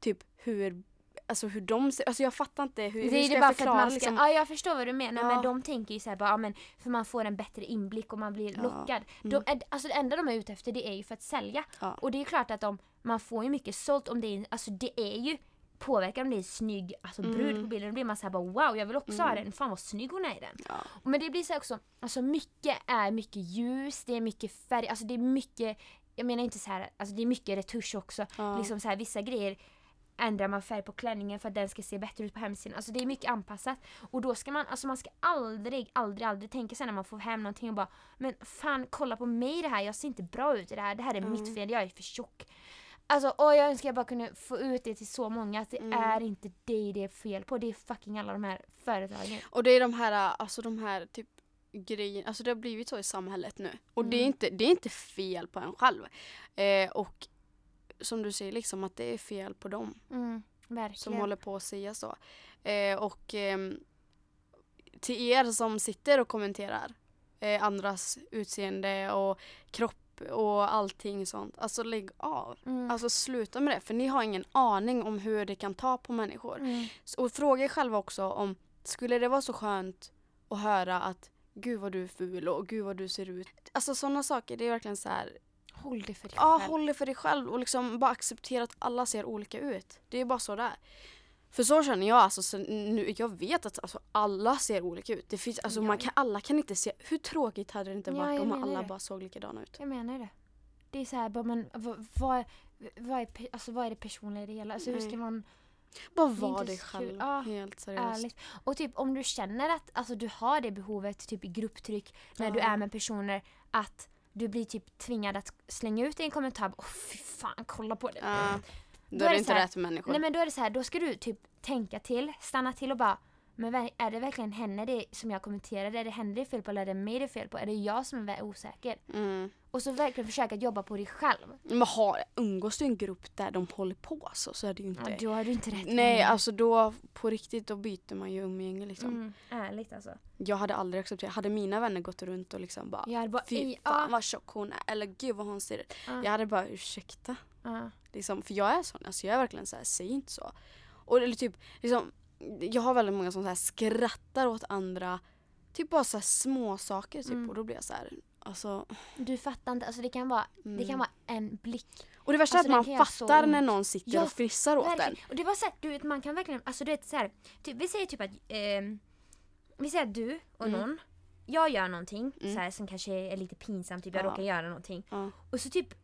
Speaker 1: typ hur, alltså hur de ser, alltså jag fattar inte hur,
Speaker 2: Det
Speaker 1: hur
Speaker 2: är
Speaker 1: ska
Speaker 2: det
Speaker 1: jag
Speaker 2: bara för att
Speaker 1: förklara
Speaker 2: man ska,
Speaker 1: liksom?
Speaker 2: ja jag förstår vad du menar
Speaker 1: Ja.
Speaker 2: men de tänker ju såhär bara, ja, men för man får en bättre inblick och man blir
Speaker 1: Ja.
Speaker 2: lockad.
Speaker 1: Mm.
Speaker 2: De, är- alltså det enda de är ute efter det är ju för att sälja.
Speaker 1: Ja.
Speaker 2: Och det är klart att de, man får ju mycket sålt om det är, alltså det är ju påverkar om det är snygg alltså brud
Speaker 1: Mm.
Speaker 2: på bilden, då blir man såhär bara wow jag vill också ha
Speaker 1: Mm.
Speaker 2: den, fan vad snygg hon är i den.
Speaker 1: Ja.
Speaker 2: Men det blir så också, alltså mycket är mycket ljus, det är mycket färg, alltså det är mycket, jag menar inte så här, alltså det är mycket retusch också.
Speaker 1: Ja.
Speaker 2: Liksom så här, vissa grejer ändrar man färg på klänningen för att den ska se bättre ut på hemsidan. Alltså det är mycket anpassat. Och då ska man, alltså man ska aldrig, aldrig, aldrig tänka sig när man får hem någonting och bara Men fan kolla på mig det här, jag ser inte bra ut i det här, det här är
Speaker 1: Mm.
Speaker 2: mitt fel, jag är för tjock. Alltså åh, jag önskar jag bara kunde få ut det till så många att det
Speaker 1: Mm.
Speaker 2: är inte dig det är fel på, det är fucking alla de här företagen.
Speaker 1: Och det är de här, alltså de här typ grejerna, alltså det har blivit så i samhället nu. Och det, är
Speaker 2: Mm.
Speaker 1: inte, det är inte fel på en själv. Eh, och som du säger liksom att det är fel på dem.
Speaker 2: Mm,
Speaker 1: som håller på att säga så. Eh, och ehm, till er som sitter och kommenterar eh, andras utseende och kropp och allting sånt. Alltså lägg av.
Speaker 2: Mm.
Speaker 1: Alltså sluta med det för ni har ingen aning om hur det kan ta på människor.
Speaker 2: Mm.
Speaker 1: Och fråga er själva också om skulle det vara så skönt att höra att gud vad du är ful och gud vad du ser ut. Alltså sådana saker det är verkligen så här.
Speaker 2: Håll det för dig
Speaker 1: Ja,
Speaker 2: själv.
Speaker 1: håll det för dig själv och liksom bara acceptera att alla ser olika ut. Det är bara så där. För så känner jag alltså, så nu, jag vet att alltså, alla ser olika ut. Det finns, alltså,
Speaker 2: Ja.
Speaker 1: man kan, alla kan inte se, hur tråkigt hade det inte
Speaker 2: Ja,
Speaker 1: varit om alla
Speaker 2: det.
Speaker 1: bara såg likadana ut?
Speaker 2: Jag menar det. Det är så här, bara, men vad, vad, vad, är, alltså, vad är det personliga i det hela? Alltså, hur ska man
Speaker 1: Bara var dig själv.
Speaker 2: Ja,
Speaker 1: helt seriöst.
Speaker 2: ärligt? Och typ om du känner att alltså, du har det behovet typ i grupptryck när du
Speaker 1: Ja.
Speaker 2: är med personer att du blir typ tvingad att slänga ut en kommentar. Åh fy fan, kolla på det.
Speaker 1: Ja, då,
Speaker 2: Då
Speaker 1: är det inte
Speaker 2: här-
Speaker 1: rätt människor.
Speaker 2: Nej men då är det så här, då ska du typ tänka till, stanna till och bara men är det verkligen henne det som jag kommenterade? Är det henne det är fel på eller är det mig det är fel på? Är det jag som är osäker?
Speaker 1: Mm.
Speaker 2: Och så verkligen försöka jobba på dig själv.
Speaker 1: Men har, umgås du i en grupp där de håller på så, så är det ju
Speaker 2: Ja,
Speaker 1: inte.
Speaker 2: då har du inte rätt
Speaker 1: Nej, alltså då på riktigt då byter man ju umgänge liksom.
Speaker 2: Mm, ärligt alltså.
Speaker 1: Jag hade aldrig accepterat, hade mina vänner gått runt och liksom bara
Speaker 2: Jag hade bara,
Speaker 1: Fy
Speaker 2: "Ej,
Speaker 1: fan
Speaker 2: ja,
Speaker 1: vad tjock hon är eller gud vad hon ser ut.
Speaker 2: ja."
Speaker 1: Jag hade bara ursäkta.
Speaker 2: Ja.
Speaker 1: Liksom, för jag är sån, alltså jag är verkligen så här, säg inte så. Och eller typ, liksom, jag har väldigt många som så här skrattar åt andra, typ bara så här små saker typ
Speaker 2: Mm.
Speaker 1: och då blir jag så här, alltså.
Speaker 2: Du fattar inte, alltså det kan vara, det
Speaker 1: Mm.
Speaker 2: kan vara en blick.
Speaker 1: Och det värsta
Speaker 2: Alltså,
Speaker 1: är att
Speaker 2: kan
Speaker 1: man fattar när någon sitter
Speaker 2: Ja,
Speaker 1: och fnissar åt
Speaker 2: Verkligen.
Speaker 1: en.
Speaker 2: Och det var så här, du vet man kan verkligen, alltså du vet så här, typ, vi säger typ att, ehm, vi säger att du och
Speaker 1: Mm.
Speaker 2: någon, jag gör någonting
Speaker 1: Mm.
Speaker 2: så här, som kanske är lite pinsamt, typ jag
Speaker 1: Ja.
Speaker 2: råkar göra någonting.
Speaker 1: Ja.
Speaker 2: Och så typ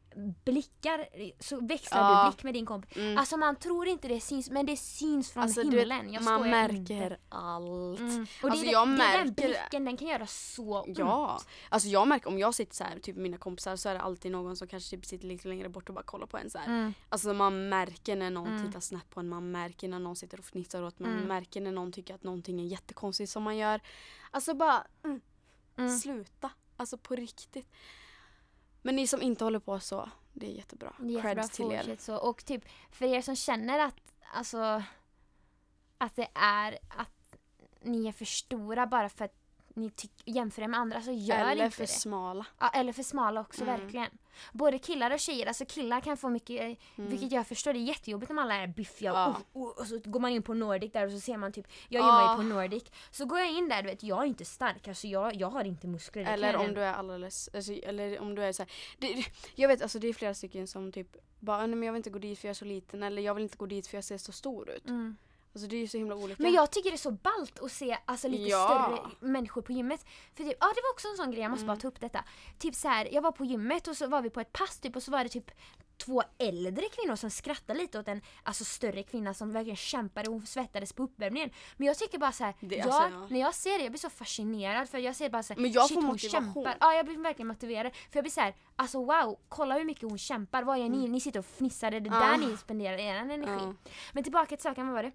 Speaker 2: blickar, så växlar
Speaker 1: Ja.
Speaker 2: du blick med din kompis.
Speaker 1: Mm.
Speaker 2: Alltså man tror inte det syns, men det syns från
Speaker 1: Alltså,
Speaker 2: himlen. jag
Speaker 1: man märker
Speaker 2: inte.
Speaker 1: allt.
Speaker 2: Mm. Och
Speaker 1: Alltså,
Speaker 2: det,
Speaker 1: jag
Speaker 2: det, det är den
Speaker 1: märker det.
Speaker 2: blicken, den kan göra så ont.
Speaker 1: Ja, alltså jag märker om jag sitter så här, typ med mina kompisar så är det alltid någon som kanske typ sitter lite längre bort och bara kollar på en så.
Speaker 2: Mm.
Speaker 1: Alltså man märker när någon
Speaker 2: Mm.
Speaker 1: tittar snett på en, man märker när någon sitter och fnissar åt man
Speaker 2: Mm.
Speaker 1: märker när någon tycker att någonting är jättekonstigt som man gör. Alltså bara mm,
Speaker 2: Mm.
Speaker 1: sluta. Alltså på riktigt. Men ni som inte håller på så, det är jättebra.
Speaker 2: Jättebra,
Speaker 1: Creds till er.
Speaker 2: så. Och typ för er som känner att, alltså, att det är att ni är för stora bara för att ni jämför er med andra så gör
Speaker 1: Eller
Speaker 2: inte
Speaker 1: för
Speaker 2: det.
Speaker 1: smala.
Speaker 2: Ja, eller för smala också,
Speaker 1: Mm.
Speaker 2: verkligen. Både killar och tjejer, alltså killar kan få mycket, eh,
Speaker 1: Mm.
Speaker 2: vilket jag förstår, det är jättejobbigt när alla är biffiga
Speaker 1: Ja.
Speaker 2: och, och, och så går man in på Nordic där och så ser man typ, jag
Speaker 1: Ja.
Speaker 2: gymmar ju på Nordic, så går jag in där, du vet, jag är inte stark, alltså jag, jag har inte muskler.
Speaker 1: Eller om du är alldeles, alltså, eller om du är så här, det, det- Jag vet alltså det är flera stycken som typ bara, nej men jag vill inte gå dit för jag är så liten eller jag vill inte gå dit för jag ser så stor ut.
Speaker 2: Mm.
Speaker 1: Alltså det är ju så himla olika.
Speaker 2: Men jag tycker det är så ballt att se alltså, lite
Speaker 1: Ja.
Speaker 2: större människor på gymmet. För typ, ja det var också en sån grej, jag måste
Speaker 1: Mm.
Speaker 2: bara ta upp detta. Typ så här, jag var på gymmet och så var vi på ett pass typ och så var det typ två äldre kvinnor som skrattade lite åt en alltså, större kvinna som verkligen kämpade och hon svettades på uppvärmningen. Men jag tycker bara så här, jag,
Speaker 1: alltså, ja.
Speaker 2: när jag ser det, jag blir så fascinerad för jag ser bara så här,
Speaker 1: Men jag
Speaker 2: shit
Speaker 1: får
Speaker 2: hon
Speaker 1: motivation.
Speaker 2: kämpar. Ja jag blir verkligen motiverad. För jag blir så här, alltså wow, kolla hur mycket hon kämpar. Vad är ni? Ni sitter och fnissar, det är
Speaker 1: Mm. Ja.
Speaker 2: där ni spenderar er energi.
Speaker 1: Ja.
Speaker 2: Men tillbaka till saken, vad var det?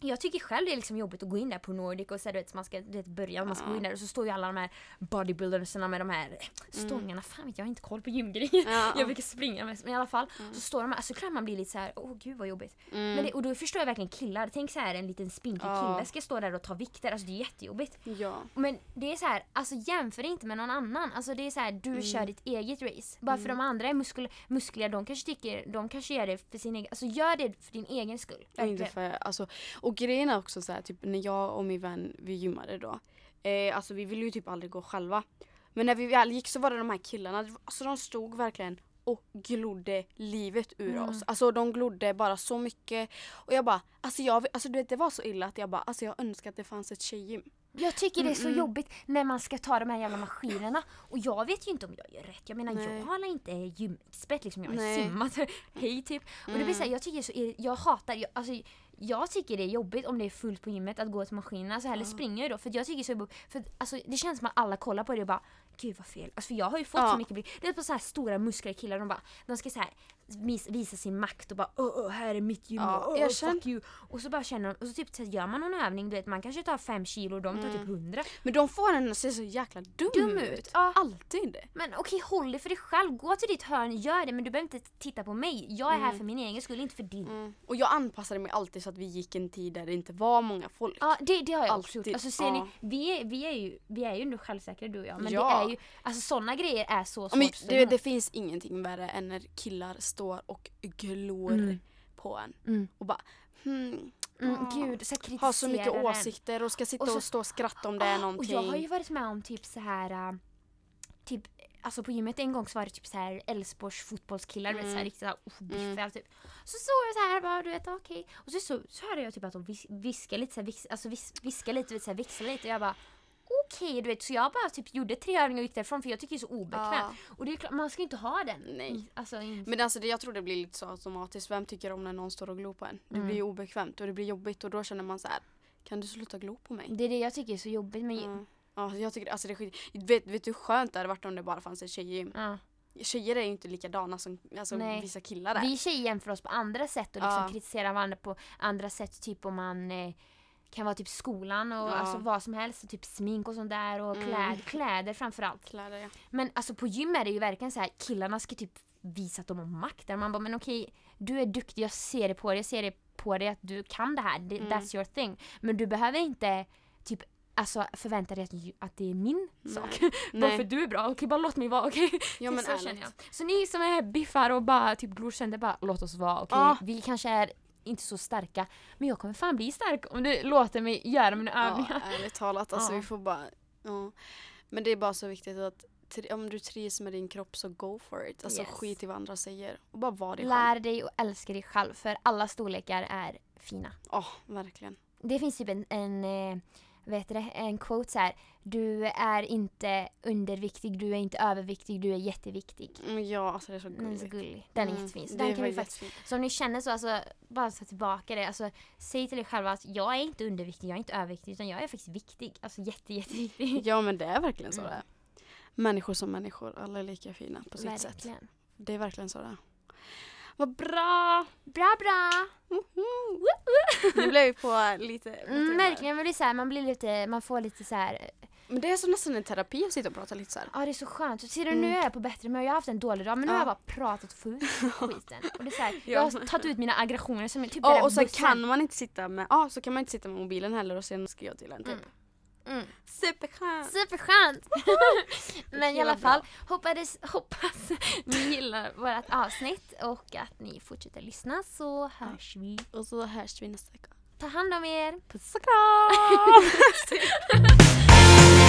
Speaker 2: Jag tycker själv det är liksom jobbigt att gå in där på Nordic och så du vet, man ska du vet, börja, man ska
Speaker 1: Ja.
Speaker 2: gå in där och så står ju alla de här bodybuildersarna med de här stångarna. Fan vet jag, jag har inte koll på gymgrejer.
Speaker 1: Mm. Ja. (laughs)
Speaker 2: Jag brukar springa mest, men i alla fall.
Speaker 1: Mm.
Speaker 2: Så står de här, alltså klart man blir lite så här, åh gud vad jobbigt.
Speaker 1: Mm.
Speaker 2: Men det, och då förstår jag verkligen killar. Tänk så här en liten spinkig
Speaker 1: Ja.
Speaker 2: kille ska stå där och ta vikter, alltså det är jättejobbigt.
Speaker 1: Ja.
Speaker 2: Men det är så här, alltså jämför inte med någon annan. Alltså det är så här, du
Speaker 1: Mm.
Speaker 2: kör ditt eget race. Bara för de andra är muskel, muskliga, de kanske tycker, de kanske gör det för sin egen, alltså gör det för din egen skull.
Speaker 1: Inte för, alltså, och grejen är också så här, typ när jag och min vän vi gymmade då. Eh, alltså vi ville ju typ aldrig gå själva. Men när vi väl gick så var det de här killarna, alltså de stod verkligen och glodde livet ur
Speaker 2: Mm.
Speaker 1: oss. Alltså de glodde bara så mycket. Och jag bara, alltså, jag, alltså du vet, det var så illa att jag bara, alltså jag önskar att det fanns ett tjejgym.
Speaker 2: Jag tycker det är så
Speaker 1: Mm, mm.
Speaker 2: jobbigt när man ska ta de här jävla maskinerna och jag vet ju inte om jag gör rätt. Jag menar
Speaker 1: Nej.
Speaker 2: jag har inte gymexpert liksom, jag har
Speaker 1: Nej.
Speaker 2: simmat, (laughs) hej typ. Och det blir
Speaker 1: Mm.
Speaker 2: så här, jag tycker så, är- jag hatar, jag, alltså, jag tycker det är jobbigt om det är fullt på gymmet att gå till maskinerna så hellre
Speaker 1: Ja.
Speaker 2: springer jag då för jag tycker så för alltså, det känns som att alla kollar på det och bara Gud vad fel. Alltså för jag har ju fått
Speaker 1: Ja.
Speaker 2: så mycket blick. Det är på så här stora muskliga killar de bara de ska så här vis, visa sin makt och bara åh här är mitt gym,
Speaker 1: Ja, jag
Speaker 2: fuck you. Och så bara känner de, och så typ så här, gör man någon övning, du vet man kanske tar fem kilo och de tar
Speaker 1: Mm.
Speaker 2: typ hundra.
Speaker 1: Men de får en att se så jäkla dum,
Speaker 2: Dum
Speaker 1: ut.
Speaker 2: ut, ja.
Speaker 1: Alltid.
Speaker 2: Men okej, håll det för dig själv. Gå till ditt hörn, gör det. Men du behöver inte titta på mig. Jag är här
Speaker 1: Mm.
Speaker 2: för min egen skull, inte för din.
Speaker 1: Mm. Och jag anpassade mig alltid så att vi gick en tid där det inte var många folk.
Speaker 2: Ja, det, det har jag också gjort.
Speaker 1: Alltid,
Speaker 2: Alltså, ser
Speaker 1: ja.
Speaker 2: ni, vi, är, vi, är ju, vi är ju ändå självsäkra du och jag. Men
Speaker 1: Ja.
Speaker 2: det är ju, alltså sådana grejer är så svårt.
Speaker 1: Ja, men det, det finns ingenting värre än när killar står och glor
Speaker 2: Mm.
Speaker 1: på en.
Speaker 2: Mm.
Speaker 1: Och bara hmm,
Speaker 2: Mm,
Speaker 1: ah,
Speaker 2: gud, så här
Speaker 1: har så mycket
Speaker 2: kritiserar en.
Speaker 1: åsikter och ska sitta
Speaker 2: Och
Speaker 1: och,
Speaker 2: så-
Speaker 1: stå och skratta om det är
Speaker 2: Och
Speaker 1: någonting.
Speaker 2: jag har ju varit med om typ så här äh, typ Alltså på gymmet en gång så var det typ så här Älvsborgs fotbollskillar,
Speaker 1: Mm.
Speaker 2: såhär riktigt såhär oh, biffiga
Speaker 1: Mm.
Speaker 2: typ. Så såg jag så här bara du vet okej. Och så, så, så hörde jag typ att de vis, viskade lite såhär, vis, alltså vis, viskade lite, såhär vixlade lite och jag bara okej du vet så jag bara typ gjorde tre övningar och gick därifrån för jag tycker det är så obekvämt.
Speaker 1: Ja.
Speaker 2: Och det är klart, man ska inte ha den.
Speaker 1: Nej.
Speaker 2: Alltså,
Speaker 1: Men alltså det, jag tror det blir lite så automatiskt. Vem tycker om när någon står och glor på en? Det
Speaker 2: Mm.
Speaker 1: blir ju obekvämt och det blir jobbigt och då känner man så här. Kan du sluta glo på mig?
Speaker 2: det är det jag tycker är så jobbigt med
Speaker 1: Mm. Ja, jag tycker alltså det är skit. Vet, vet du hur skönt det hade varit om det bara fanns ett tjejgym?
Speaker 2: ja.
Speaker 1: Tjejer är ju inte likadana som alltså,
Speaker 2: Nej.
Speaker 1: vissa killar är.
Speaker 2: Vi tjejer jämför oss på andra sätt och liksom
Speaker 1: Ja.
Speaker 2: kritiserar varandra på andra sätt. Typ om man eh, kan vara typ skolan och
Speaker 1: Ja.
Speaker 2: alltså vad som helst. Typ smink och sånt där och
Speaker 1: Mm.
Speaker 2: kläd, kläder framförallt.
Speaker 1: Kläder ja.
Speaker 2: Men alltså på gym är det ju verkligen så här killarna ska typ visa att de har makt. Där man bara men okej du är duktig, jag ser det på dig, jag ser det på dig att du kan det här.
Speaker 1: Mm.
Speaker 2: That's your thing. Men du behöver inte typ alltså, förvänta dig att, att det är min
Speaker 1: Nej.
Speaker 2: sak. (laughs) bara för
Speaker 1: Nej.
Speaker 2: du är bra, okej bara låt mig vara, okej?
Speaker 1: Ja (laughs) men
Speaker 2: så känner jag. Så ni som är biffar och bara typ glor sönder, bara låt oss vara, okej?
Speaker 1: Ja.
Speaker 2: Vi kanske är inte så starka, men jag kommer fan bli stark om du låter mig göra mina
Speaker 1: Ja,
Speaker 2: övningar.
Speaker 1: ärligt talat. Alltså
Speaker 2: Ja.
Speaker 1: vi får bara... Ja. Men det är bara så viktigt att om du trivs med din kropp så go for it. Alltså
Speaker 2: Yes.
Speaker 1: skit i vad andra säger. Och bara var dig själv.
Speaker 2: Lär dig och älska dig själv, för alla storlekar är fina.
Speaker 1: Ja, verkligen.
Speaker 2: Det finns typ en, en eh, vet du en quote så här. Du är inte underviktig, du är inte överviktig, du är jätteviktig.
Speaker 1: Men ja, alltså det är så
Speaker 2: Den är så
Speaker 1: gulligt.
Speaker 2: gullig. Den är
Speaker 1: Mm,
Speaker 2: jättefin. Så den kan vi faktiskt, så om ni känner så, alltså, bara ta tillbaka det. Alltså, säg till dig själva att jag är inte underviktig, jag är inte överviktig, utan jag är faktiskt viktig. Alltså jätte, jätteviktig.
Speaker 1: Ja men det är verkligen så
Speaker 2: Mm.
Speaker 1: det är. Människor som människor, alla är lika fina på sitt sätt.
Speaker 2: Verkligen.
Speaker 1: Det är verkligen så det är. Vad bra!
Speaker 2: Bra, bra!
Speaker 1: Nu blev vi på lite
Speaker 2: Mm, verkligen, men det är så här, man blir lite, man får lite så här.
Speaker 1: Men det är som nästan en terapi att sitta och prata lite så här.
Speaker 2: ja det är så skönt. Ser du,
Speaker 1: Mm.
Speaker 2: nu är jag på bättre humör, jag har haft en dålig dag men nu
Speaker 1: Ja.
Speaker 2: har jag bara pratat för (laughs) skiten. Och det är så här,
Speaker 1: Ja.
Speaker 2: jag har tagit ut mina aggressioner som typ den
Speaker 1: Ja,
Speaker 2: där
Speaker 1: och sen
Speaker 2: bussen.
Speaker 1: kan man inte sitta med, ja så kan man inte sitta med mobilen heller och sen skriva till en typ.
Speaker 2: Mm. Mm.
Speaker 1: Superskönt!
Speaker 2: Superskönt! (laughs) Men i alla fall, hoppades, hoppas (laughs) ni gillar vårt avsnitt och att ni fortsätter lyssna så hörs vi.
Speaker 1: Och så hörs vi nästa vecka.
Speaker 2: Ta hand om er!
Speaker 1: Puss och kram! (laughs)